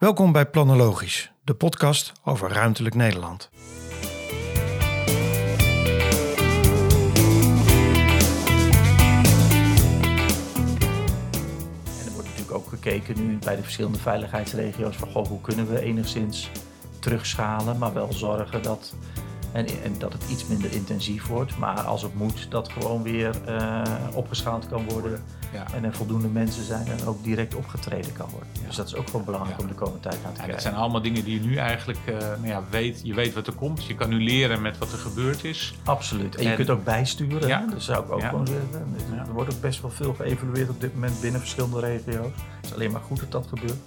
Welkom bij Planologisch, de podcast over ruimtelijk Nederland. En er wordt natuurlijk ook gekeken nu bij de verschillende veiligheidsregio's van goh, hoe kunnen we enigszins terugschalen, maar wel zorgen dat, en, en dat het iets minder intensief wordt. Maar als het moet, dat gewoon weer eh, opgeschaald kan worden. Ja. En er voldoende mensen zijn en ook direct opgetreden kan worden. Dus dat is ook gewoon belangrijk Ja. om de komende tijd naar te Ja, kijken. dat zijn allemaal dingen die je nu eigenlijk eh, nou ja, weet. Je weet wat er komt. Je kan nu leren met wat er gebeurd is. Absoluut. En je kunt ook bijsturen. Ja. Dat zou ik ook gewoon zeggen. Er- Ja. Er wordt ook best wel veel geëvalueerd op dit moment binnen verschillende regio's. Het is alleen maar goed dat dat gebeurt.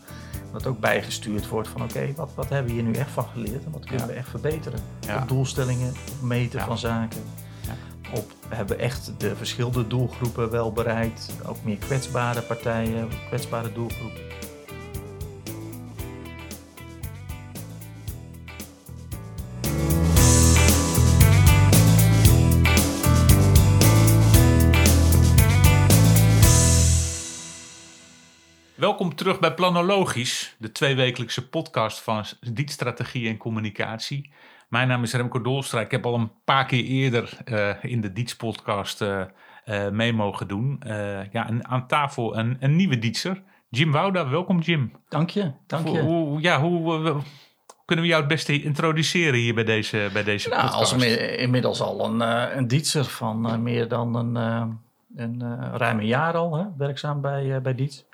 Dat ook bijgestuurd wordt van oké, wat, wat hebben we hier nu echt van geleerd en wat kunnen Ja. we echt verbeteren? Ja. Op doelstellingen, op meten Ja. van zaken. Op, we hebben echt de verschillende doelgroepen wel bereikt. Ook meer kwetsbare partijen, kwetsbare doelgroepen. Welkom terug bij Planologisch, de tweewekelijkse podcast van Dietstrategie en Communicatie. Mijn naam is Remco Dolstra. Ik heb al een paar keer eerder eh, in de Diets-podcast eh, mee mogen doen. Ja, en aan tafel een, een nieuwe Dietser, Jim Wouda. Welkom Jim. Dank je, dank Hoe, je. hoe- ja, hoe kunnen we jou het beste introduceren hier bij deze, bij deze Nou, podcast? als inmi- inmiddels al een, een dietser van meer dan een, een ruim een jaar al, hè, werkzaam bij, bij Diets.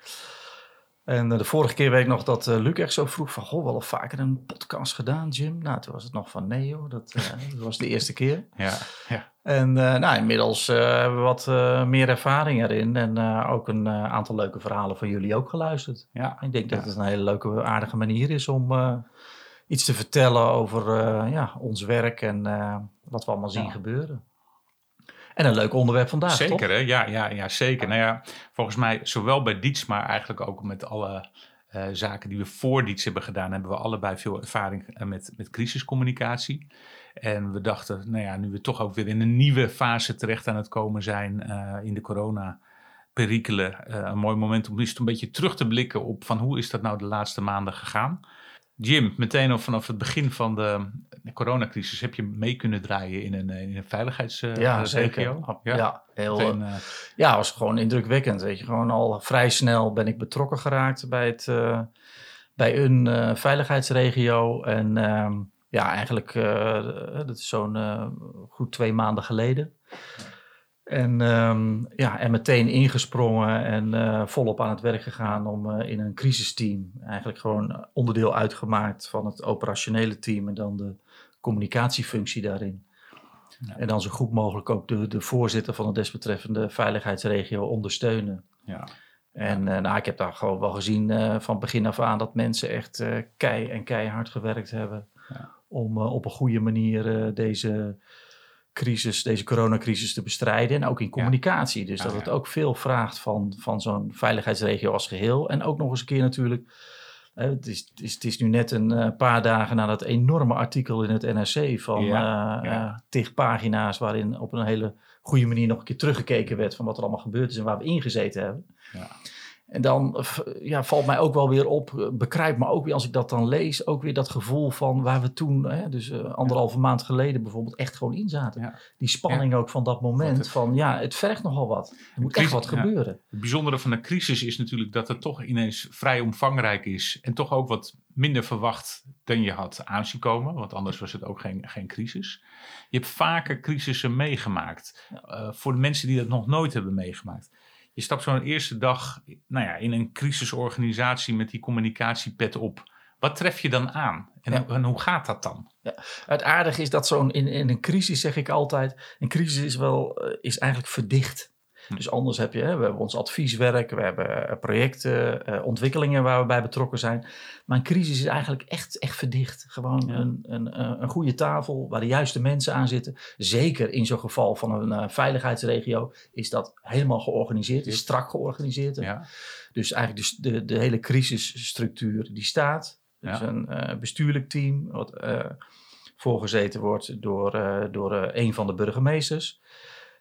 En eh, de vorige keer weet ik nog dat eh, Luc echt zo vroeg van, goh, wel al vaker een podcast gedaan, Jim. Nou, toen was het nog van, nee joh, dat, eh, dat was de eerste keer. Ja, ja. En nou, inmiddels hebben we wat meer ervaring erin en ook een aantal leuke verhalen van jullie ook geluisterd. ja. Ik denk dat het een hele leuke, aardige manier is om iets te vertellen over ja, ons werk en wat we allemaal zien Ja. gebeuren. En een leuk onderwerp vandaag, Zeker, toch? hè? Ja, ja, ja, zeker. Nou ja, volgens mij, zowel bij Diets, maar eigenlijk ook met alle eh, zaken die we voor Diets hebben gedaan, hebben we allebei veel ervaring eh, met, met crisiscommunicatie. En we dachten, nou ja, nu we toch ook weer in een nieuwe fase terecht aan het komen zijn eh, in de corona-perikelen, eh, een mooi moment om eens een beetje terug te blikken op van hoe is dat nou de laatste maanden gegaan. Jim, meteen al vanaf het begin van de coronacrisis heb je mee kunnen draaien in een, eh, in een veiligheidsregio. Ja, zeker. Ja, heel, Meteen, eh, eh, ja, was gewoon indrukwekkend. Weet je. Gewoon al vrij snel ben ik betrokken geraakt bij, het, bij een veiligheidsregio. En ehm, ja, eigenlijk, dat is zo'n goed twee maanden geleden. En, ehm, ja, en meteen ingesprongen en eh, volop aan het werk gegaan om eh, in een crisisteam, eigenlijk gewoon onderdeel uitgemaakt van het operationele team en dan de communicatiefunctie daarin. Ja. En dan zo goed mogelijk ook de, de voorzitter van de desbetreffende veiligheidsregio ondersteunen. ja. En eh, nou, ik heb daar gewoon wel gezien eh, van begin af aan dat mensen echt eh, kei en keihard gewerkt hebben. Ja. Om eh, op een goede manier eh, deze crisis, deze coronacrisis te bestrijden. En ook in communicatie. Dus dat het ook veel vraagt van, van zo'n veiligheidsregio als geheel. En ook nog eens een keer natuurlijk. het, is, het, is, het is nu net een eh, paar dagen na dat enorme artikel in het NRC van Ja, eh, ja. eh, tig pagina's waarin op een hele goede manier nog een keer teruggekeken werd van wat er allemaal gebeurd is en waar we ingezeten hebben. Ja. En dan eh, ja, valt mij ook wel weer op, eh, bekruipt me ook weer als ik dat dan lees, ook weer dat gevoel van waar we toen, hè, dus eh, anderhalve maand geleden bijvoorbeeld, echt gewoon in zaten. Ja. Die spanning ook van dat moment het- van ja, het vergt nogal wat. Er moet echt wat gebeuren. Het bijzondere van een crisis is natuurlijk dat het toch ineens vrij omvangrijk is. En toch ook wat minder verwacht dan je had aanzien komen. Want anders was het ook geen, geen crisis. Je hebt vaker crisissen meegemaakt. Voor de mensen die dat nog nooit hebben meegemaakt. Je stapt zo'n eerste dag nou ja, in een crisisorganisatie met die communicatiepet op. Wat tref je dan aan? En, Ja. en hoe gaat dat dan? Het aardige is dat zo'n in, in een crisis zeg ik altijd, een crisis is wel eh, is eigenlijk verdicht. Dus anders heb je, we hebben ons advieswerk, we hebben eh, projecten, eh, ontwikkelingen waar we bij betrokken zijn. Maar een crisis is eigenlijk echt, echt verdicht. Gewoon Ja. een, een, eh, een goede tafel waar de juiste mensen aan zitten. Zeker in zo'n geval van een veiligheidsregio is dat helemaal georganiseerd, is strak georganiseerd. Ja, Dus eigenlijk dus de, de hele crisisstructuur die staat. Dus Ja. een bestuurlijk team wat voorgezeten wordt door, door een van de burgemeesters.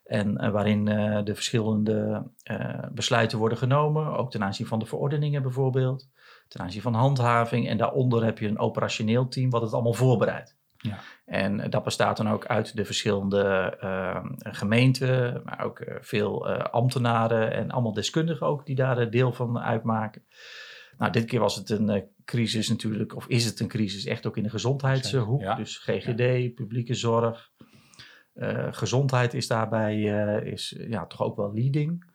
En eh, waarin eh, de verschillende eh, besluiten worden genomen, ook ten aanzien van de verordeningen bijvoorbeeld. ten aanzien van handhaving. En daaronder heb je een operationeel team wat het allemaal voorbereidt. Ja. En dat bestaat dan ook uit de verschillende eh, gemeenten, maar ook veel ambtenaren en allemaal deskundigen ook die daar deel van uitmaken. Nou, dit keer was het een crisis natuurlijk, of is het een crisis echt ook in de gezondheidshoek. Ja. Dus GGD, publieke zorg, gezondheid is daarbij eh, is, eh, ja, toch ook wel leading.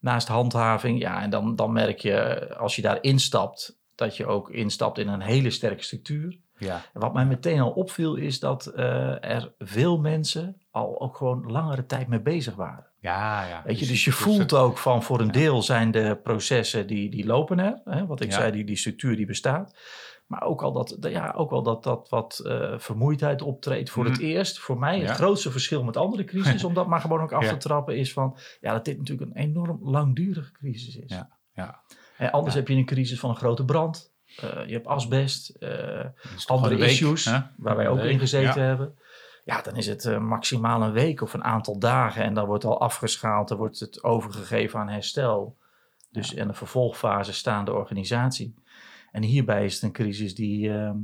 Naast handhaving, ja, en dan, dan merk je eh, als je daar instapt, dat je ook instapt in een hele sterke structuur. Ja. En wat mij meteen al opviel is dat eh, er veel mensen al ook gewoon langere tijd mee bezig waren. Ja, ja. Weet je, dus je voelt ook van voor een Ja. deel zijn de processen die, die lopen er. Hè, wat ik Ja. zei, die, die structuur die bestaat. Maar ook al dat, ja, ook wel dat, dat wat eh, vermoeidheid optreedt voor het Mhm. eerst. Voor mij het grootste verschil met andere crisis, om dat maar gewoon ook af Ja. te trappen, is van ja, dat dit natuurlijk een enorm langdurige crisis is. Ja, ja. En anders Ja. heb je een crisis van een grote brand. Eh, je hebt asbest. eh, andere week, issues hè? waar wij ook in gezeten hebben. Ja, dan is het maximaal een week of een aantal dagen en dan wordt al afgeschaald, dan wordt het overgegeven aan herstel. Dus in de vervolgfase staande organisatie. En hierbij is het een crisis die, ehm,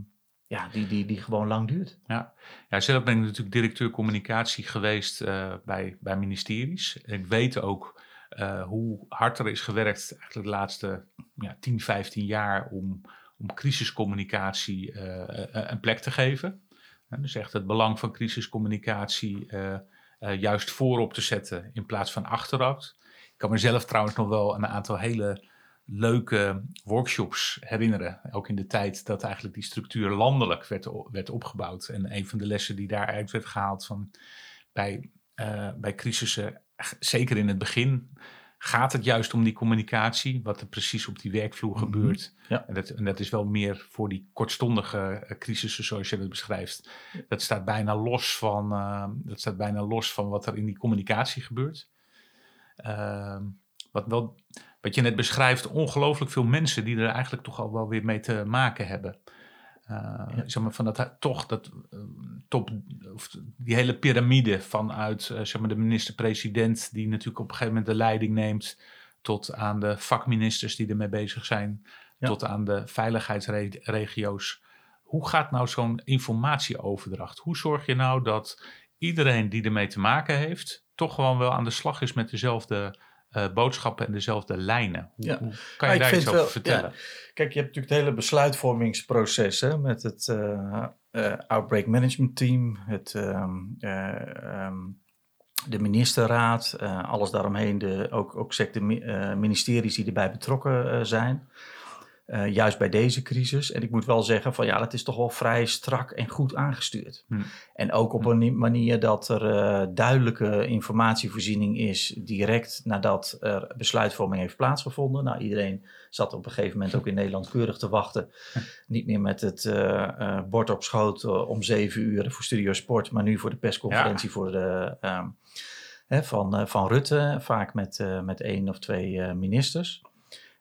ja, die, die, die gewoon lang duurt. Ja, zelf ben ik natuurlijk directeur communicatie geweest eh, bij, bij ministeries. Ik weet ook eh, hoe hard er is gewerkt eigenlijk de laatste ja, 10, 15 jaar om, om crisiscommunicatie eh, een plek te geven. En dus echt het belang van crisiscommunicatie juist voorop te zetten in plaats van achteraf. Ik kan mezelf trouwens nog wel een aantal hele leuke workshops herinneren. Ook in de tijd dat eigenlijk die structuur landelijk werd, werd opgebouwd. En een van de lessen die daaruit werd gehaald van bij, eh, bij crisissen, zeker in het begin, gaat het juist om die communicatie, wat er precies op die werkvloer Mhm. gebeurt. Ja. En, dat, en dat is wel meer voor die kortstondige eh, crisissen zoals je dat beschrijft. Dat staat bijna los van, eh, dat staat bijna los van wat er in die communicatie gebeurt. Ehm, wat, wel, wat je net beschrijft, ongelooflijk veel mensen die er eigenlijk toch al wel weer mee te maken hebben. Eh, zeg maar, van dat, toch dat eh, top, of die hele piramide vanuit eh, zeg maar, de minister-president, die natuurlijk op een gegeven moment de leiding neemt, tot aan de vakministers die ermee bezig zijn, Ja. tot aan de veiligheidsregio's. Hoe gaat nou zo'n informatieoverdracht? Hoe zorg je nou dat iedereen die ermee te maken heeft, toch gewoon wel aan de slag is met dezelfde eh, boodschappen en dezelfde lijnen? Hoe, Ja. hoe kan je daar iets over wel- vertellen? Kijk, je hebt natuurlijk het hele besluitvormingsproces hè, met het eh, eh, Outbreak Management Team, het, ehm, eh, ehm, de ministerraad, alles daaromheen, de, ook, ook secte mi- ministeries die erbij betrokken zijn. Eh, juist bij deze crisis. En ik moet wel zeggen van ja, dat is toch wel vrij strak en goed aangestuurd. Hm. En ook op een manier dat er eh, duidelijke informatievoorziening is direct nadat er besluitvorming heeft plaatsgevonden. Nou, iedereen zat op een gegeven moment ook in Nederland keurig te wachten. Niet meer met het eh, bord op schoot om zeven uur voor Studio Sport, maar nu voor de persconferentie voor de, ehm, hè, van, van Rutte, vaak met, met één of twee ministers.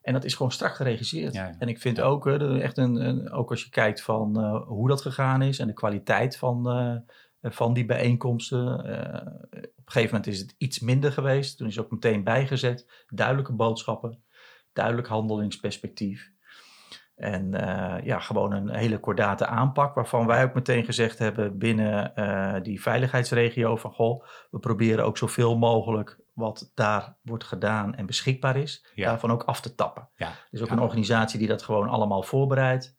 En dat is gewoon strak geregisseerd. Ja, ja. En ik vind ook, echt een, een, ook als je kijkt van eh, hoe dat gegaan is en de kwaliteit van, eh, van die bijeenkomsten. eh, op een gegeven moment is het iets minder geweest. Toen is ook meteen bijgezet. Duidelijke boodschappen, duidelijk handelingsperspectief. En ja, gewoon een hele kordate aanpak, waarvan wij ook meteen gezegd hebben binnen die veiligheidsregio van goh, we proberen ook zoveel mogelijk wat daar wordt gedaan en beschikbaar is, Ja. daarvan ook af te tappen. Ja. Dus ook Ja. een organisatie die dat gewoon allemaal voorbereidt.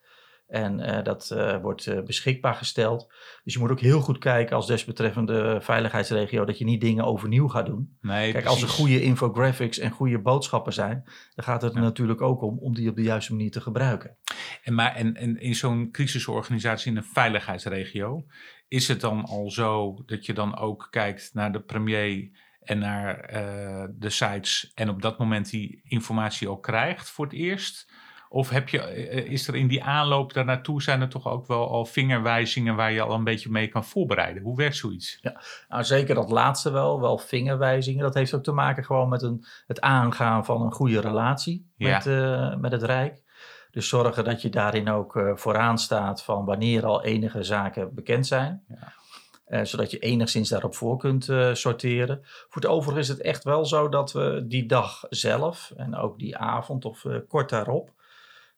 En eh, dat eh, wordt eh, beschikbaar gesteld. Dus je moet ook heel goed kijken als desbetreffende veiligheidsregio dat je niet dingen overnieuw gaat doen. Nee, Kijk, als er goede infographics en goede boodschappen zijn, dan gaat het er Ja. natuurlijk ook om om die op de juiste manier te gebruiken. En, maar, en, en in zo'n crisisorganisatie in een veiligheidsregio, is het dan al zo dat je dan ook kijkt naar de premier en naar eh, de sites en op dat moment die informatie ook krijgt voor het eerst? Of heb je, eh, is er in die aanloop daar naartoe, zijn er toch ook wel al vingerwijzingen waar je al een beetje mee kan voorbereiden? Hoe werkt zoiets? Nou, zeker dat laatste wel, wel vingerwijzingen. Dat heeft ook te maken gewoon met een, het aangaan van een goede relatie Ja. met, eh, met het Rijk. Dus zorgen dat je daarin ook eh, vooraan staat van wanneer al enige zaken bekend zijn. Ja. Eh, zodat je enigszins daarop voor kunt eh, sorteren. Voor het overige is het echt wel zo dat we die dag zelf en ook die avond of eh, kort daarop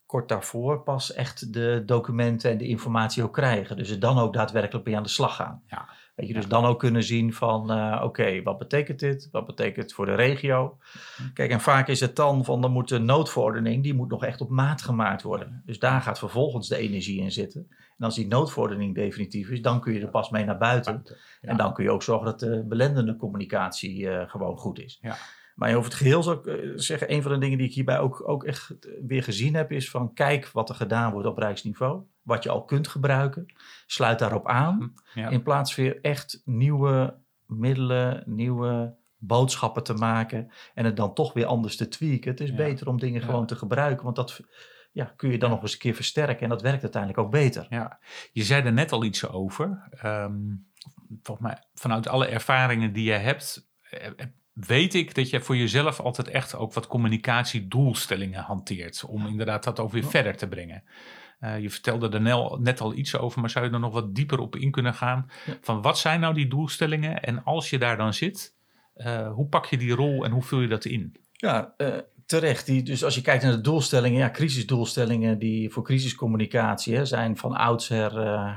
kort daarvoor pas echt de documenten en de informatie ook krijgen. Dus er dan ook daadwerkelijk mee aan de slag gaan. Ja. Weet je, dus dan ook kunnen zien van, eh, oké, wat betekent dit? Wat betekent het voor de regio? Kijk, en vaak is het dan van, dan moet de noodverordening, die moet nog echt op maat gemaakt worden. Dus daar gaat vervolgens de energie in zitten. En als die noodverordening definitief is, dan kun je er pas mee naar buiten. Ja. En dan kun je ook zorgen dat de belendende communicatie eh, gewoon goed is. Ja. Maar over het geheel zou ik eh, zeggen, een van de dingen die ik hierbij ook, ook echt eh, weer gezien heb, is van kijk wat er gedaan wordt op rijksniveau. Wat je al kunt gebruiken. Sluit daarop aan. Ja. In plaats weer echt nieuwe middelen, nieuwe boodschappen te maken. En het dan toch weer anders te tweaken. Het is Ja. beter om dingen Ja. gewoon te gebruiken. Want dat ja, kun je dan nog eens een keer versterken. En dat werkt uiteindelijk ook beter. Ja, je zei er net al iets over. Ehm, volgens mij, vanuit alle ervaringen die jij hebt, eh, weet ik dat je voor jezelf altijd echt ook wat communicatiedoelstellingen hanteert. Om inderdaad dat ook weer verder te brengen. Eh, je vertelde er net al iets over, maar zou je er nog wat dieper op in kunnen gaan? Ja. Van wat zijn nou die doelstellingen? En als je daar dan zit, eh, hoe pak je die rol en hoe vul je dat in? Ja, eh, terecht. Die, dus als je kijkt naar de doelstellingen, ja, crisisdoelstellingen die voor crisiscommunicatie hè, zijn van oudsher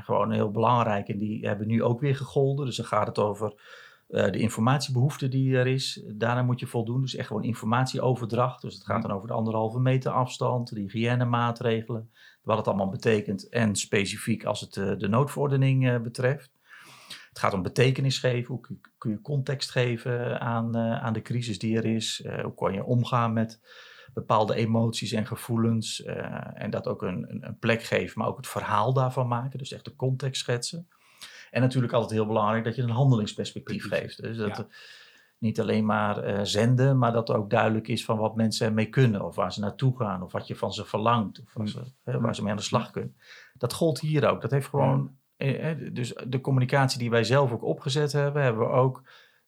gewoon heel belangrijk. En die hebben nu ook weer gegolden. Dus dan gaat het over eh, de informatiebehoefte die er is. Daarna moet je voldoen. Dus echt gewoon informatieoverdracht. Dus het gaat dan over de anderhalve meter afstand, de hygiënemaatregelen, wat het allemaal betekent. En specifiek als het eh, de noodverordening eh, betreft. Het gaat om betekenis geven. Hoe kun je, context geven aan, aan de crisis die er is? Hoe kan je omgaan met bepaalde emoties en gevoelens? en dat ook een, een plek geven, maar ook het verhaal daarvan maken. Dus echt de context schetsen. En natuurlijk altijd heel belangrijk dat je een handelingsperspectief geeft. Dus dat Ja. niet alleen maar eh, zenden, maar dat er ook duidelijk is van wat mensen ermee kunnen. Of waar ze naartoe gaan, of wat je van ze verlangt. Of waar ze, hè, waar ze mee aan de slag kunnen. Dat gold hier ook. Dat heeft gewoon eh, eh, dus de communicatie die wij zelf ook opgezet hebben, hebben we ook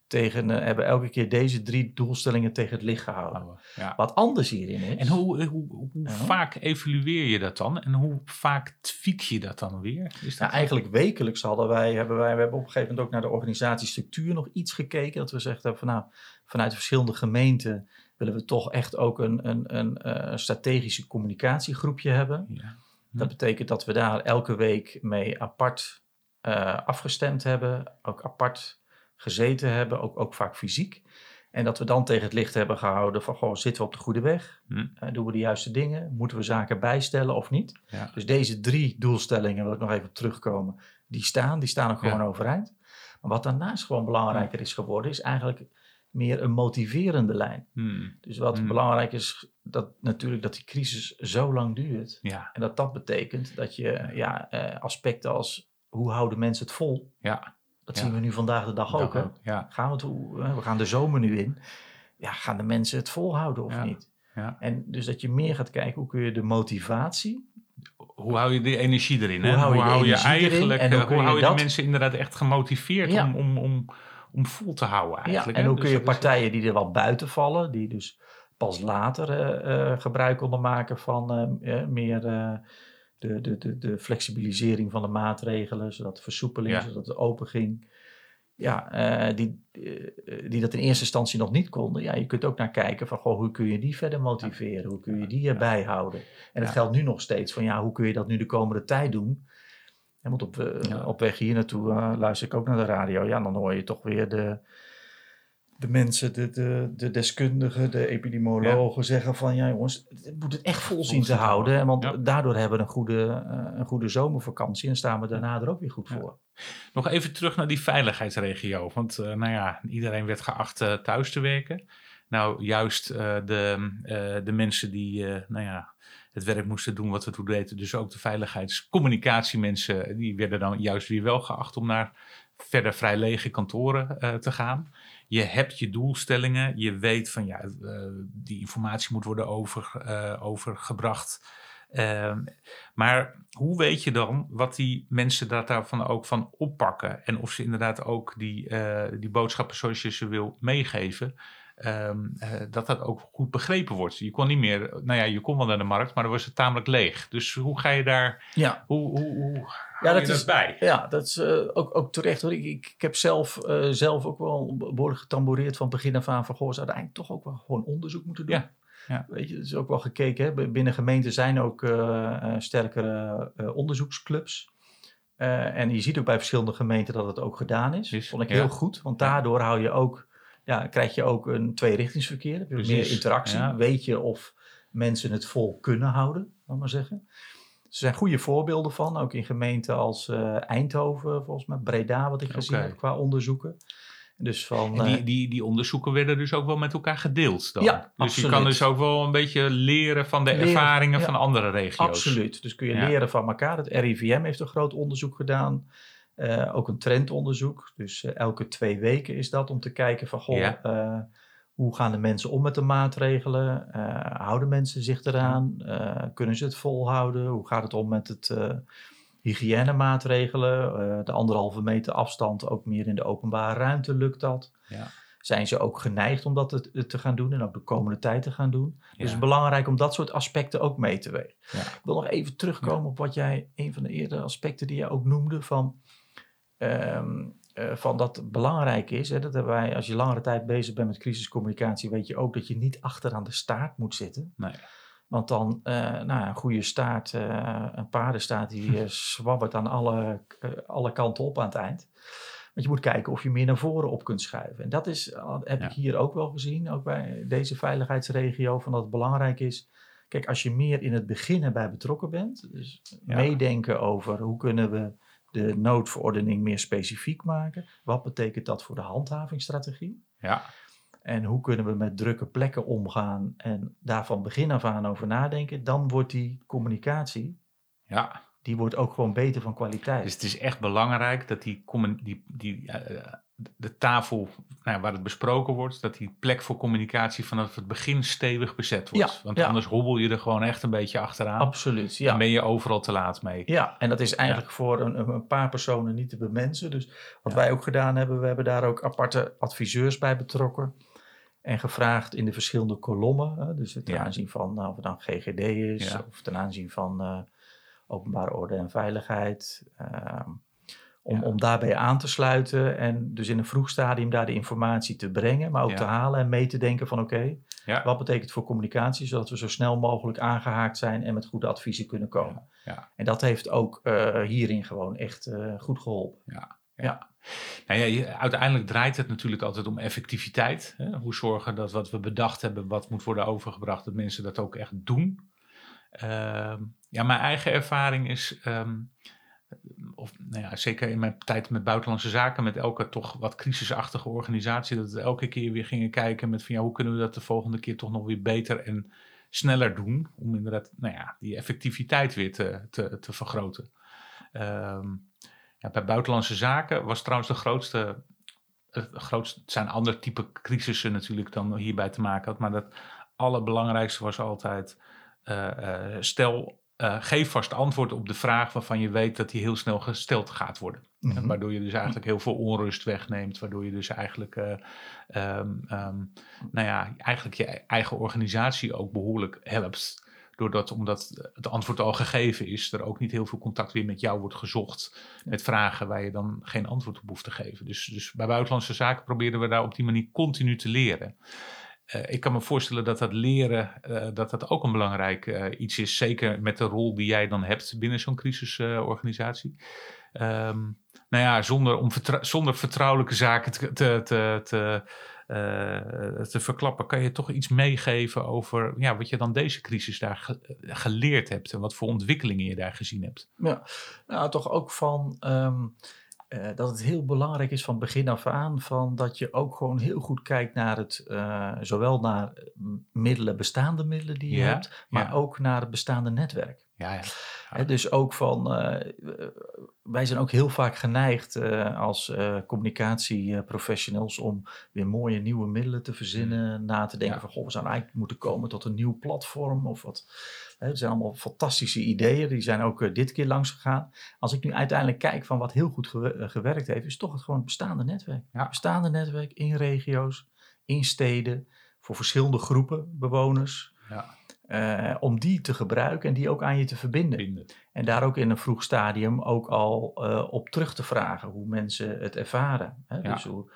tegen, eh, hebben elke keer deze drie doelstellingen tegen het licht gehouden. Ja. Wat anders hierin is. En hoe, hoe, hoe vaak evalueer je dat dan? En hoe vaak tweak je dat dan weer? Is dat Nou, eigenlijk wekelijks hadden wij, hebben wij, we hebben op een gegeven moment ook naar de organisatiestructuur nog iets gekeken. Dat we gezegd hebben van nou, vanuit verschillende gemeenten willen we toch echt ook een, een, een, eh, strategische communicatiegroepje hebben. Ja. Dat betekent dat we daar elke week mee apart eh, afgestemd hebben, ook apart gezeten hebben, ook, ook vaak fysiek. En dat we dan tegen het licht hebben gehouden van, goh, zitten we op de goede weg? Hm. Eh, doen we de juiste dingen? Moeten we zaken bijstellen of niet? Ja. Dus deze drie doelstellingen, wil ik nog even op terugkomen, die staan, die staan ook gewoon Ja. overeind. Maar wat daarnaast gewoon belangrijker is geworden, is eigenlijk meer een motiverende lijn. Hmm. Dus wat Hmm. belangrijk is, dat natuurlijk dat die crisis zo lang duurt. Ja. En dat dat betekent dat je ja, eh, aspecten als hoe houden mensen het vol, Ja. Dat zien we nu vandaag de dag ook. Hè? Gaan we, het, hoe- eh, we gaan de zomer nu in. Ja, gaan de mensen het volhouden of niet? Ja. En dus dat je meer gaat kijken hoe kun je de motivatie. Hoe hou je de energie erin? Hoe hè? hou je eigenlijk, en hoe eh, kun hoe je hou je dat- de mensen inderdaad echt gemotiveerd Ja. om, om, om, om vol te houden Ja, eigenlijk? en hoe kun Dus je dat is- partijen die er wat buiten vallen, die dus pas later eh, gebruik konden maken van meer de, de, de, de flexibilisering van de maatregelen, zodat de versoepeling, Ja. zodat het open ging. Ja, eh, die, eh, die dat in eerste instantie nog niet konden. Ja, je kunt ook naar kijken van goh, hoe kun je die verder motiveren? Hoe kun je die erbij houden? En het Ja. geldt nu nog steeds van ja, hoe kun je dat nu de komende tijd doen? En want op, eh, op weg hier naartoe luister ik ook naar de radio. Ja, dan hoor je toch weer de, de mensen, de, de, de deskundigen, de epidemiologen zeggen van ja jongens, het moet het echt vol zien te houden. En want Ja. daardoor hebben we een goede, eh, een goede zomervakantie en staan we daarna er ook weer goed Ja. voor. Nog even terug naar die veiligheidsregio. Want eh, nou ja, iedereen werd geacht eh, thuis te werken. Nou, juist eh, de, eh, de mensen die eh, nou ja, het werk moesten doen wat we toen deden. Dus ook de veiligheidscommunicatiemensen, die werden dan juist weer wel geacht om naar verder vrij lege kantoren eh, te gaan. Je hebt je doelstellingen. Je weet van ja, eh, die informatie moet worden over, eh, overgebracht. Ehm, maar hoe weet je dan wat die mensen daar daarvan ook van oppakken? En of ze inderdaad ook die, eh, die boodschappen zoals je ze wil meegeven, ehm, eh, dat dat ook goed begrepen wordt. Je kon niet meer, nou ja, je kon wel naar de markt, maar dan was het tamelijk leeg. Dus hoe ga je daar, Ja, hoe, hoe, hoe Ja, dat is- bij? Ja, dat is eh, ook, ook terecht hoor. Ik, ik, ik heb zelf, eh, zelf ook wel behoorlijk getamboureerd van begin af aan van goh, ze hadden eigenlijk toch ook wel gewoon onderzoek moeten doen. Ja. Ja. Weet je, het is ook wel gekeken. Hè? Binnen gemeenten zijn ook uh, sterkere uh, onderzoeksclubs. Uh, en je ziet ook bij verschillende gemeenten dat het ook gedaan is. Vond ik ja. heel goed, want daardoor hou je ook, ja, krijg je ook een tweerichtingsverkeer. Heb je Precies, meer interactie. ja. Weet je of mensen het vol kunnen houden, laat maar zeggen. Er zijn goede voorbeelden van, ook in gemeenten als uh, Eindhoven, volgens mij, Breda, wat ik gezien heb qua onderzoeken. Dus van, En die, eh, die, die onderzoeken werden dus ook wel met elkaar gedeeld dan. Ja, dus je absoluut. kan dus ook wel een beetje leren van de Leren, ervaringen ja. van andere regio's. Absoluut. Dus kun je Ja. leren van elkaar. Het RIVM heeft een groot onderzoek gedaan. Eh, ook een trendonderzoek. Dus eh, elke twee weken is dat om te kijken van... Goh, Ja. eh, hoe gaan de mensen om met de maatregelen? Houden mensen zich eraan? Kunnen ze het volhouden? Hoe gaat het om met het hygiënemaatregelen? De anderhalve meter afstand ook meer in de openbare ruimte lukt dat? Ja. Zijn ze ook geneigd om dat te, te gaan doen en ook de komende tijd te gaan doen? Dus Ja. het is belangrijk om dat soort aspecten ook mee te wegen. Ik wil nog even terugkomen op wat jij, een van de eerdere aspecten die jij ook noemde, van, ehm, eh, van dat belangrijk is. Hè, dat hebben wij, als je langere tijd bezig bent met crisiscommunicatie, weet je ook dat je niet achteraan de staart moet zitten. Nee. Want dan, eh, nou, ja, een goede staart, eh, een paardenstaart, die zwabbert aan alle, alle kanten op aan het eind. Want je moet kijken of je meer naar voren op kunt schuiven. En dat is, heb Ja. ik hier ook wel gezien, ook bij deze veiligheidsregio, van dat het belangrijk is. Kijk, als je meer in het begin erbij betrokken bent, dus Ja. meedenken over hoe kunnen we de noodverordening meer specifiek maken. Wat betekent dat voor de handhavingsstrategie? Ja. En hoe kunnen we met drukke plekken omgaan en daar van begin af aan over nadenken? Dan wordt die communicatie, ja. die wordt ook gewoon beter van kwaliteit. Dus het is echt belangrijk dat die, die, die, eh, de tafel nou, waar het besproken wordt, dat die plek voor communicatie vanaf het begin stevig bezet wordt. Ja, Want ja. anders hobbel je er gewoon echt een beetje achteraan. Absoluut, En ja. ben je overal te laat mee. Ja, en dat is eigenlijk voor een, een paar personen niet te bemensen. Dus wat wij ook gedaan hebben, we hebben daar ook aparte adviseurs bij betrokken. En gevraagd in de verschillende kolommen. Dus ten aanzien van nou, of het dan GGD is, of ten aanzien van eh, openbare orde en veiligheid. ehm, om, Ja. om daarbij aan te sluiten en dus in een vroeg stadium daar de informatie te brengen, maar ook te halen en mee te denken van oké, Ja. wat betekent het voor communicatie, zodat we zo snel mogelijk aangehaakt zijn en met goede adviezen kunnen komen. Ja. En dat heeft ook eh, hierin gewoon echt eh, goed geholpen. Ja. Nou ja, je- uiteindelijk draait het natuurlijk altijd om effectiviteit. Hè? Hoe zorgen dat wat we bedacht hebben, wat moet worden overgebracht, dat mensen dat ook echt doen. Ehm, ja, mijn eigen ervaring is, ehm, of nou ja, zeker in mijn tijd met buitenlandse zaken, met elke toch wat crisisachtige organisatie, dat we elke keer weer gingen kijken met van ja, hoe kunnen we dat de volgende keer toch nog weer beter en sneller doen, om inderdaad, nou ja, die effectiviteit weer te, te, te vergroten. Ehm, ja, bij buitenlandse zaken was trouwens de grootste, het grootste, zijn ander type crisissen natuurlijk dan hierbij te maken had, maar het allerbelangrijkste was altijd, eh, eh, stel, eh, geef vast antwoord op de vraag waarvan je weet dat die heel snel gesteld gaat worden. Mhm. Waardoor je dus eigenlijk heel veel onrust wegneemt. Waardoor je dus eigenlijk, eh, ehm, ehm, nou ja, eigenlijk je eigen organisatie ook behoorlijk helpt. Doordat, omdat het antwoord al gegeven is, er ook niet heel veel contact weer met jou wordt gezocht. Met vragen waar je dan geen antwoord op hoeft te geven. Dus, dus bij buitenlandse zaken proberen we daar op die manier continu te leren. Eh, ik kan me voorstellen dat dat leren, eh, dat dat ook een belangrijk eh, iets is. Zeker met de rol die jij dan hebt binnen zo'n crisisorganisatie. Ehm nou ja, zonder, om zonder vertrouwelijke zaken te, te, te, te, verklappen, kan je toch iets meegeven over ja, wat je dan deze crisis daar ge- geleerd hebt en wat voor ontwikkelingen je daar gezien hebt. Ja, nou toch ook van ehm, eh, dat het heel belangrijk is van begin af aan, van dat je ook gewoon heel goed kijkt naar het, eh, zowel naar middelen, bestaande middelen die je Ja, hebt, maar ja. ook naar het bestaande netwerk. Ja, ja. Dus ook van, eh, wij zijn ook heel vaak geneigd eh, als eh, communicatieprofessionals om weer mooie nieuwe middelen te verzinnen, na te denken Ja. van, goh, we zouden eigenlijk moeten komen tot een nieuw platform of wat. Het zijn allemaal fantastische ideeën, die zijn ook eh, dit keer langs gegaan. Als ik nu uiteindelijk kijk van wat heel goed eh, gewerkt heeft, is toch het gewoon bestaande netwerk. Ja. Bestaande netwerk in regio's, in steden, voor verschillende groepen bewoners. Ja. eh, om die te gebruiken en die ook aan je te verbinden. Vinden. En daar ook in een vroeg stadium ook al op terug te vragen hoe mensen het ervaren. Hè? Ja. Dus hoe,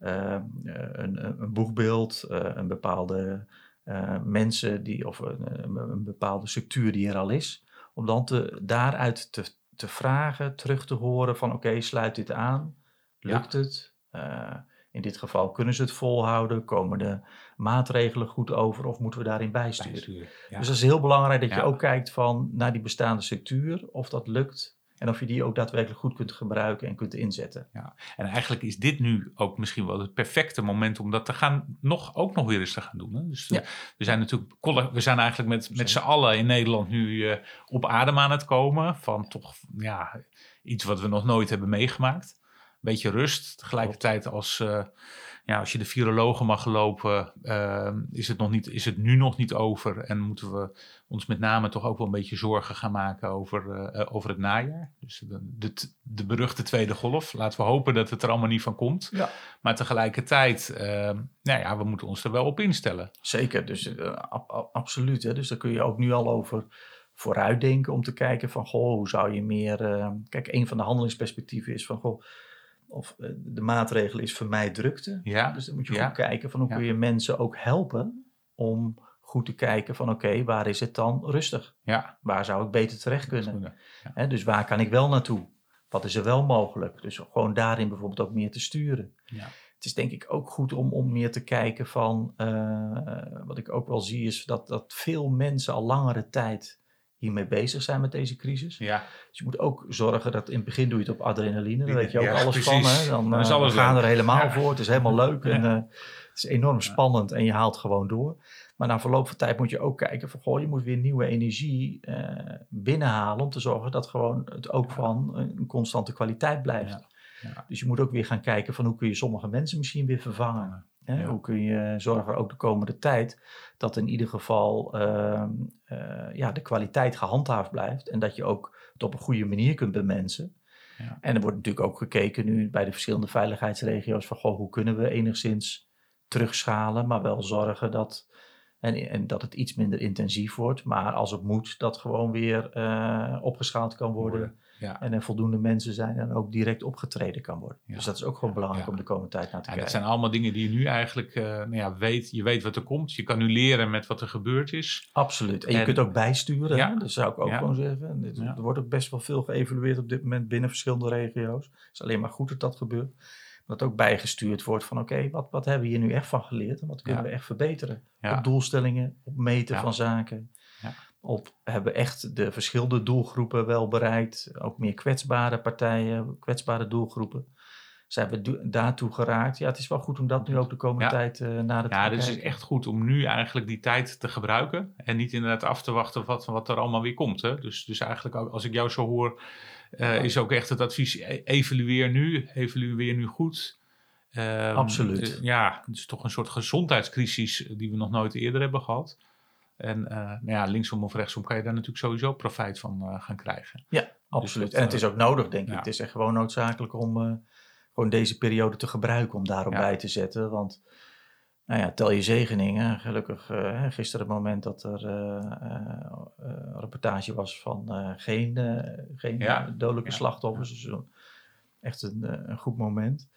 een, een eh, een bepaalde eh, mensen die, of een, een, bepaalde structuur die er al is, om dan te, daaruit te, te vragen, terug te horen van oké, sluit dit aan, lukt het? Eh, in dit geval kunnen ze het volhouden, komen de maatregelen goed over of moeten we daarin bijsturen? Bijsturen, ja. Dus dat is heel belangrijk dat je Ja. ook kijkt van naar die bestaande structuur, of dat lukt en of je die ook daadwerkelijk goed kunt gebruiken en kunt inzetten. En eigenlijk is dit nu ook misschien wel het perfecte moment om dat te gaan, nog, ook nog weer eens te gaan doen. Hè? Dus Ja. we zijn natuurlijk, we zijn eigenlijk met, met z'n allen in Nederland nu eh, op adem aan het komen van toch ja, iets wat we nog nooit hebben meegemaakt. Beetje rust, tegelijkertijd als, eh, ja, als je de virologen mag gelopen, eh, is, het nog niet, is het nu nog niet over en moeten we ons met name toch ook wel een beetje zorgen gaan maken over, eh, over het najaar. Dus de, de, de beruchte tweede golf. Laten we hopen dat het er allemaal niet van komt. Ja. Maar tegelijkertijd, eh, nou ja, we moeten ons er wel op instellen. Zeker, dus eh, ab- ab- absoluut. Hè? Dus daar kun je ook nu al over vooruitdenken om te kijken van, goh, hoe zou je meer... eh, kijk, een van de handelingsperspectieven is van, goh, of eh, de maatregel is vermijd drukte. Ja, Dus dan moet je Ja. goed kijken van hoe kun je mensen ook helpen om goed te kijken van, oké, waar is het dan rustig? ja. Waar zou ik beter terecht kunnen? Dus waar kan ik wel naartoe? Wat is er wel mogelijk? Dus gewoon daarin bijvoorbeeld ook meer te sturen. Ja. Het is denk ik ook goed om, om meer te kijken van, eh, wat ik ook wel zie is dat, dat veel mensen al langere tijd hiermee bezig zijn met deze crisis. Ja, Dus je moet ook zorgen dat in het begin doe je het op adrenaline, daar weet je ook Ja, alles precies. van. Hè? Dan, Dan is eh, alles we gaan leuk. er helemaal Ja. voor, het is helemaal leuk en eh, het is enorm spannend en je haalt gewoon door. Maar na verloop van tijd moet je ook kijken van, goh, je moet weer nieuwe energie eh, binnenhalen om te zorgen dat gewoon het ook van een constante kwaliteit blijft. Dus je moet ook weer gaan kijken van hoe kun je sommige mensen misschien weer vervangen. Hè? Ja. Hoe kun je zorgen ook de komende tijd dat in ieder geval ehm, eh, ja, de kwaliteit gehandhaafd blijft en dat je ook het op een goede manier kunt bemensen. Ja. En er wordt natuurlijk ook gekeken nu bij de verschillende veiligheidsregio's van goh, hoe kunnen we enigszins terugschalen, maar wel zorgen dat, en, en dat het iets minder intensief wordt, maar als het moet, dat gewoon weer eh, opgeschaald kan worden. Ja. En er voldoende mensen zijn en ook direct opgetreden kan worden. Ja. Dus dat is ook gewoon belangrijk om de komende tijd naar te kijken. dat zijn allemaal dingen die je nu eigenlijk eh, nou ja, weet. Je weet wat er komt. Je kan nu leren met wat er gebeurd is. Absoluut. En je kunt ook bijsturen. Ja. hè? Dat zou ik ook gewoon zeggen. Dit-. Er wordt ook best wel veel geëvalueerd op dit moment binnen verschillende regio's. Het is alleen maar goed dat dat gebeurt. Dat ook bijgestuurd wordt van oké, wat, wat hebben we hier nu echt van geleerd? En wat kunnen Ja. we echt verbeteren? Ja. Op doelstellingen, op meten Ja. van zaken. Op hebben we echt de verschillende doelgroepen wel bereikt. Ook meer kwetsbare partijen, kwetsbare doelgroepen. Zijn we daartoe geraakt? Ja, het is wel goed om dat nu ook de komende Ja. tijd eh naar het Ja, dus het is echt goed om nu eigenlijk die tijd te gebruiken. En niet inderdaad af te wachten wat, wat er allemaal weer komt. Hè? Dus, dus eigenlijk, ook als ik jou zo hoor, eh, is ook echt het advies: e- evalueer nu, evalueer nu goed. Ehm, Absoluut. eh, ja, het is toch een soort gezondheidscrisis die we nog nooit eerder hebben gehad. En eh, nou ja, linksom of rechtsom kan je daar natuurlijk sowieso profijt van eh, gaan krijgen. Ja, absoluut. dat, en het eh, is ook nodig, denk ik. Het is echt gewoon noodzakelijk om eh, gewoon deze periode te gebruiken om daarop bij te zetten. Want, nou ja, tel je zegeningen. Gelukkig uh, gisteren het moment dat er uh, uh, een reportage was van geen, geen Ja. dodelijke Ja. slachtoffers. Dus echt een, een goed moment.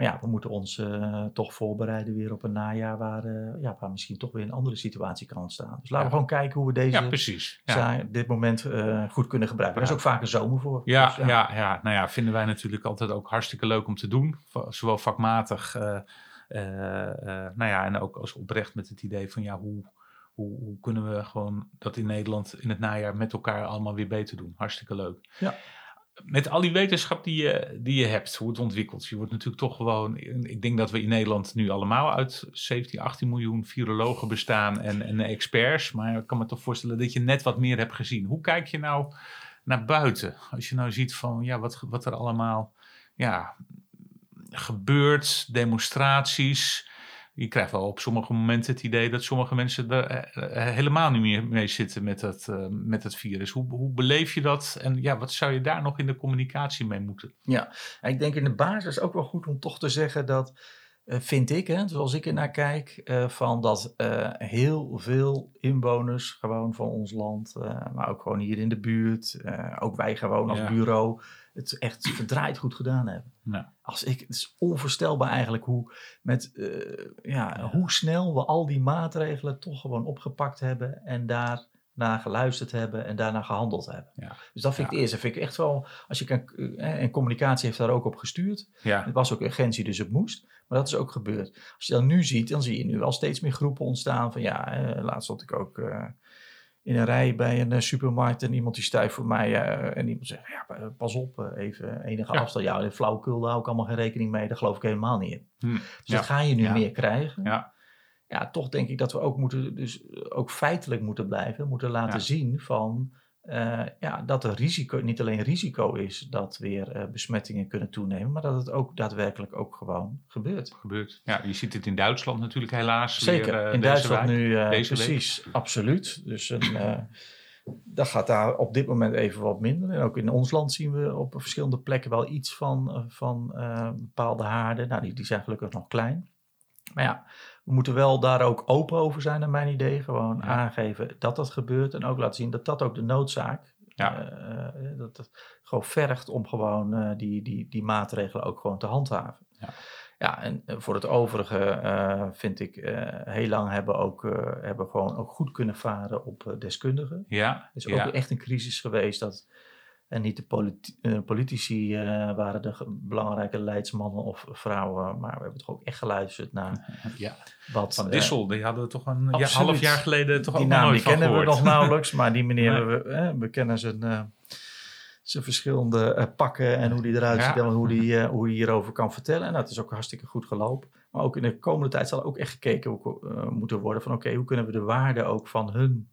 Maar ja, we moeten ons uh, toch voorbereiden weer op een najaar waar, uh, ja, waar misschien toch weer een andere situatie kan ontstaan. Dus laten Ja. we gewoon kijken hoe we deze Ja, precies. Ja. dit moment uh, goed kunnen gebruiken. Er is ook vaak een zomer voor. Ja, Dus ja. Ja, nou ja, vinden wij natuurlijk altijd ook hartstikke leuk om te doen. Zowel vakmatig, eh, eh, eh, nou ja, en ook als oprecht met het idee van ja, hoe, hoe, hoe kunnen we gewoon dat in Nederland in het najaar met elkaar allemaal weer beter doen. Hartstikke leuk. Ja. Met al die wetenschap die je, die je hebt, hoe het ontwikkelt. Je wordt natuurlijk toch gewoon, ik denk dat we in Nederland nu allemaal uit 17, 18 miljoen virologen bestaan en, experts. Maar ik kan me toch voorstellen dat je net wat meer hebt gezien. Hoe kijk je nou naar buiten? Als je nou ziet van ja, wat, wat er allemaal ja, gebeurt, demonstraties. Je krijgt wel op sommige momenten het idee dat sommige mensen er eh, helemaal niet meer mee zitten met het, uh, met het virus. Hoe, hoe beleef je dat? En ja, wat zou je daar nog in de communicatie mee moeten? Ja, ik denk in de basis ook wel goed om toch te zeggen dat eh, vind ik, hè, zoals ik er naar kijk, eh, van dat eh, heel veel inwoners gewoon van ons land, eh, maar ook gewoon hier in de buurt, eh, ook wij gewoon als Ja. bureau, het echt verdraaid goed gedaan hebben. Nou, Als ik, het is onvoorstelbaar eigenlijk hoe, met, eh, ja, Ja. hoe snel we al die maatregelen toch gewoon opgepakt hebben en daar naar geluisterd hebben en daarna gehandeld hebben. Ja. Dus dat vind ik Ja. het eerste. vind ik echt wel, als je kan, eh, en communicatie heeft daar ook op gestuurd. ja. Het was ook urgentie, dus het moest. Maar dat is ook gebeurd. Als je dan nu ziet, dan zie je nu al steeds meer groepen ontstaan. Van ja, eh, laatst stond ik ook eh, in een rij bij een eh, supermarkt. En iemand die stuift voor mij. eh, en iemand zegt, ja, eh, pas op, even enige Ja. afstand. Ja, de flauwekul, daar hou ik allemaal geen rekening mee. Daar geloof ik helemaal niet in. Hm. Dus Ja. dat ga je nu Ja. meer krijgen. Ja. Ja, toch denk ik dat we ook moeten, dus ook feitelijk moeten blijven. Moeten laten zien van, eh, ja, dat er risico, niet alleen risico is dat weer eh, besmettingen kunnen toenemen. Maar dat het ook daadwerkelijk ook gewoon gebeurt. gebeurt. Ja, je ziet het in Duitsland natuurlijk helaas. Zeker, weer, eh, in Duitsland nu eh, week. precies, absoluut. Dus een, dat gaat daar op dit moment even wat minder. En ook in ons land zien we op verschillende plekken wel iets van, van bepaalde haarden. Nou, die, die zijn gelukkig nog klein. Maar ja, we moeten wel daar ook open over zijn, naar mijn idee. Gewoon Ja. aangeven dat dat gebeurt. En ook laten zien dat dat ook de noodzaak Ja. eh, dat het gewoon vergt om gewoon eh, die, die, die maatregelen ook gewoon te handhaven. Ja. Ja, en eh, voor het overige eh, vind ik eh, heel lang hebben ook eh, hebben gewoon ook goed kunnen varen op eh, deskundigen. Ja, Het is ja. ook echt een crisis geweest dat en niet de politi- eh, politici eh, waren de belangrijke leidsmannen of vrouwen, maar we hebben toch ook echt geluisterd naar ja. wat Van eh, Dissel, die hadden we toch een ja, half jaar geleden toch die ook nog naam nooit die van kennen we nog nauwelijks, maar die meneer, Nee. we, eh, we kennen zijn, eh, zijn verschillende eh, pakken en hoe die eruit Ja. ziet en hoe die, eh, hoe hij hierover kan vertellen. En dat is ook hartstikke goed gelopen. Maar ook in de komende tijd zal ook echt gekeken eh, moeten worden van oké, hoe kunnen we de waarde ook van hun,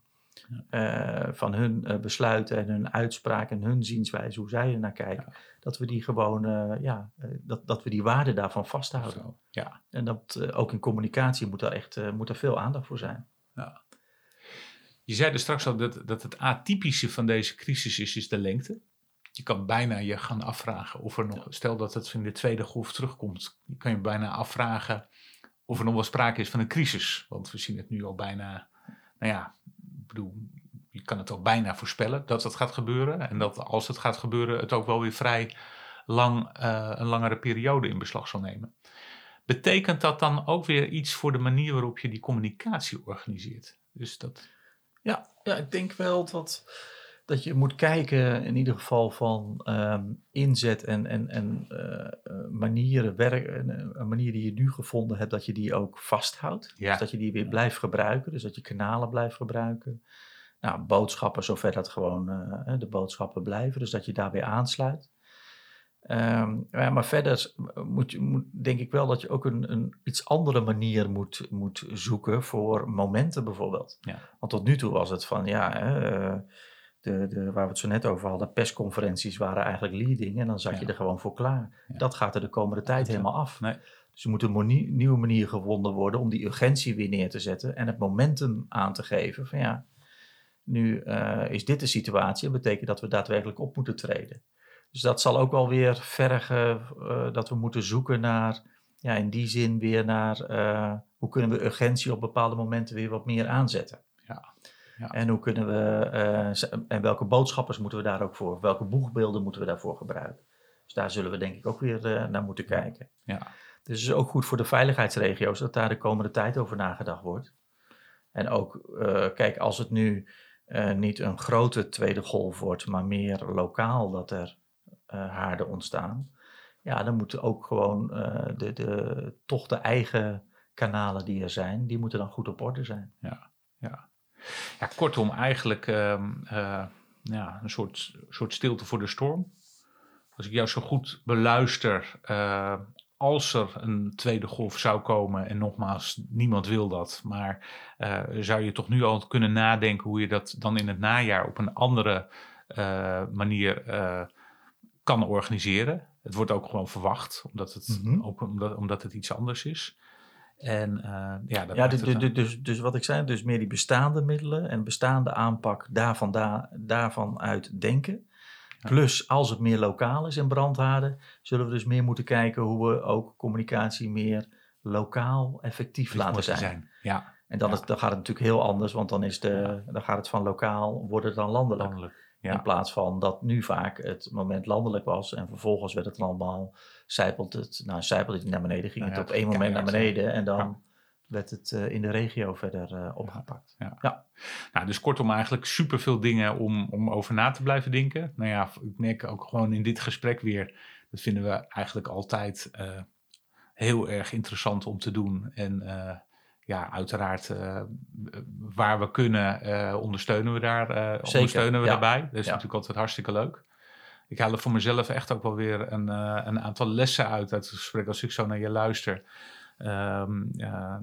eh, van hun eh, besluiten en hun uitspraken en hun zienswijze, hoe zij er naar kijken, dat we die gewoon, eh, ja, dat, dat we die waarde daarvan vasthouden. Zo, Ja, En dat ook in communicatie moet daar echt moet er veel aandacht voor zijn. Je zei er straks al dat, dat het atypische van deze crisis is, is de lengte. Je kan bijna je gaan afvragen of er nog, stel dat het in de tweede golf terugkomt, je kan je bijna afvragen of er nog wel sprake is van een crisis. Want we zien het nu al bijna, nou ja, je kan het al bijna voorspellen dat dat gaat gebeuren. En dat als het gaat gebeuren, het ook wel weer vrij lang, eh, een langere periode in beslag zal nemen. Betekent dat dan ook weer iets voor de manier waarop je die communicatie organiseert? Dus dat, Ja, ja, ik denk wel dat, dat je moet kijken in ieder geval van ehm, inzet en, en, en eh, eh, manieren, werk, eh, een manier die je nu gevonden hebt, dat je die ook vasthoudt. Ja. Dus dat je die weer blijft gebruiken, dus dat je kanalen blijft gebruiken. Nou, boodschappen, zover dat gewoon de boodschappen blijven, dus dat je daar weer aansluit. Ehm, ja, maar verder moet je, moet, denk ik wel dat je ook een, een iets andere manier moet, moet zoeken voor momenten bijvoorbeeld. Ja. Want tot nu toe was het van, ja, de, de, waar we het zo net over hadden, persconferenties waren eigenlijk leading en dan zat je er gewoon voor klaar. Ja. Dat gaat er de komende tijd helemaal af. Nee. Dus er moet een nieuwe manier gevonden worden om die urgentie weer neer te zetten en het momentum aan te geven van ja, nu eh, is dit de situatie, dat betekent dat we daadwerkelijk op moeten treden. Dus dat zal ook wel weer vergen eh, dat we moeten zoeken naar, ja, in die zin weer naar eh, hoe kunnen we urgentie op bepaalde momenten weer wat meer aanzetten. Ja, ja. En hoe kunnen we, eh, en welke boodschappers moeten we daar ook voor, welke boegbeelden moeten we daarvoor gebruiken. Dus daar zullen we denk ik ook weer eh, naar moeten kijken. ja. Dus het is ook goed voor de veiligheidsregio's dat daar de komende tijd over nagedacht wordt. En ook, eh, kijk, als het nu niet een grote tweede golf wordt, maar meer lokaal dat er haarden ontstaan. Ja, dan moeten ook gewoon de, de, toch de eigen kanalen die er zijn, die moeten dan goed op orde zijn. Ja, kortom, eigenlijk ehm, eh, ja, een soort, soort stilte voor de storm. Als ik jou zo goed beluister, eh, als er een tweede golf zou komen, en nogmaals, niemand wil dat, maar eh, zou je toch nu al kunnen nadenken hoe je dat dan in het najaar op een andere manier kan organiseren? Het wordt ook gewoon verwacht, omdat het, Mhm. ook omdat, omdat het iets anders is. En eh, ja, dat Ja, maakt dus, dus, wat ik zei, dus meer die bestaande middelen en bestaande aanpak daarvan, da, daarvan uit denken. Ja. Plus, als het meer lokaal is in brandhaarden, zullen we dus meer moeten kijken hoe we ook communicatie meer lokaal effectief laten zijn. Ja, En dan, Ja. is, dan gaat het natuurlijk heel anders, want dan, is de, dan gaat het van lokaal, wordt het dan landelijk. landelijk. Ja. In plaats van dat nu vaak het moment landelijk was en vervolgens werd het allemaal, zijpelt het, nou zijpelt het naar beneden, ging Nou ja, het op één moment naar beneden en dan Ja. werd het eh, in de regio verder eh, opgepakt. Nou, dus kortom eigenlijk superveel dingen om, om over na te blijven denken. Nou ja, ik merk ook gewoon in dit gesprek weer, dat vinden we eigenlijk altijd eh, heel erg interessant om te doen. En ja, uiteraard eh, waar we kunnen eh, ondersteunen we daar, eh, ondersteunen we ja. daarbij. Dat is Ja. natuurlijk altijd hartstikke leuk. Ik haal er voor mezelf echt ook wel weer een, een aantal lessen uit uit het gesprek als ik zo naar je luister. Ja,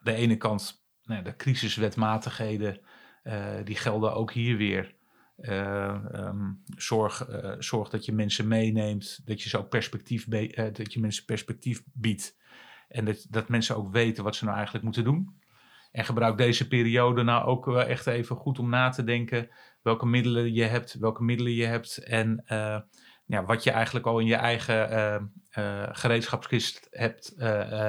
de ene kant, nou, de crisiswetmatigheden, die gelden ook hier weer. Eh, ehm, zorg, zorg dat je mensen meeneemt, dat je ze ook perspectief, dat je mensen perspectief biedt. En dat, dat mensen ook weten wat ze nou eigenlijk moeten doen. En gebruik deze periode nou ook wel echt even goed om na te denken welke middelen je hebt, welke middelen je hebt en eh, ja, wat je eigenlijk al in je eigen eh, eh, gereedschapskist hebt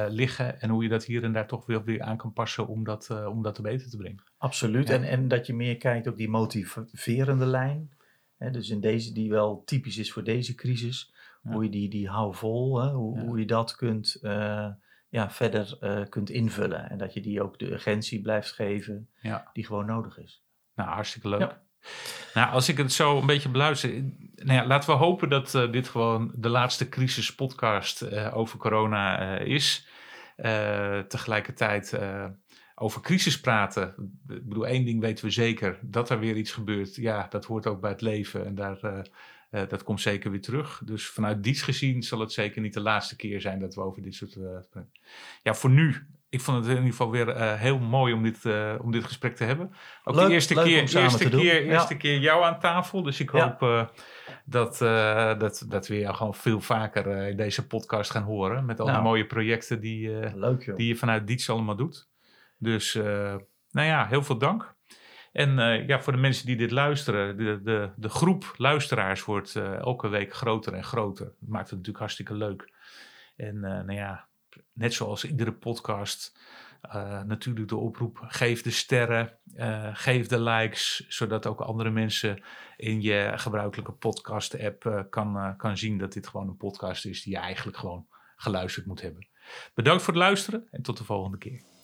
liggen en hoe je dat hier en daar toch weer, weer aan kan passen om dat, om dat te beter te brengen. Absoluut. Ja. En, en dat je meer kijkt op die motiverende lijn. Hè, dus in deze die wel typisch is voor deze crisis. Ja. Hoe je die, die hou vol, hè, hoe, hoe je dat kunt, ja, verder eh, kunt invullen. En dat je die ook de urgentie blijft geven Ja. die gewoon nodig is. Nou, hartstikke leuk. Ja. Nou, als ik het zo een beetje beluister. Nou ja, laten we hopen dat eh, dit gewoon de laatste crisispodcast eh over corona is. Tegelijkertijd over crisis praten. Ik bedoel, één ding weten we zeker: dat er weer iets gebeurt. Ja, dat hoort ook bij het leven en daar, eh, dat komt zeker weer terug. Dus vanuit diets gezien zal het zeker niet de laatste keer zijn dat we over dit soort. eh, ja, voor nu. Ik vond het in ieder geval weer eh, heel mooi om dit, om dit gesprek te hebben. Ook Leuk- de eerste keer, eerste keer, Ja. eerste keer jou aan tafel. Dus ik hoop dat, dat, dat we jou gewoon veel vaker in deze podcast gaan horen. Met al Nou. die mooie projecten die, Leuk die je vanuit Diets allemaal doet. Dus nou ja, heel veel dank. En eh, ja, voor de mensen die dit luisteren, de, de, de groep luisteraars wordt eh, elke week groter en groter. Dat maakt het natuurlijk hartstikke leuk. En eh, nou ja, net zoals iedere podcast, natuurlijk de oproep: geef de sterren, geef de likes, zodat ook andere mensen in je gebruikelijke podcast-app kan, kan zien dat dit gewoon een podcast is die je eigenlijk gewoon geluisterd moet hebben. Bedankt voor het luisteren en tot de volgende keer.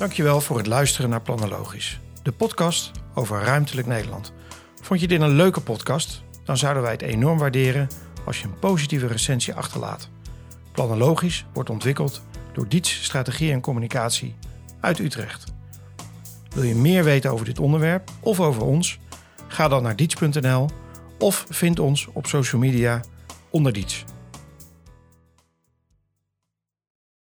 Dankjewel voor het luisteren naar Planologisch, de podcast over ruimtelijk Nederland. Vond je dit een leuke podcast? Dan zouden wij het enorm waarderen als je een positieve recensie achterlaat. Planologisch wordt ontwikkeld door Diets Strategie en Communicatie uit Utrecht. Wil je meer weten over dit onderwerp of over ons? Ga dan naar diets.nl of vind ons op social media onder Diets.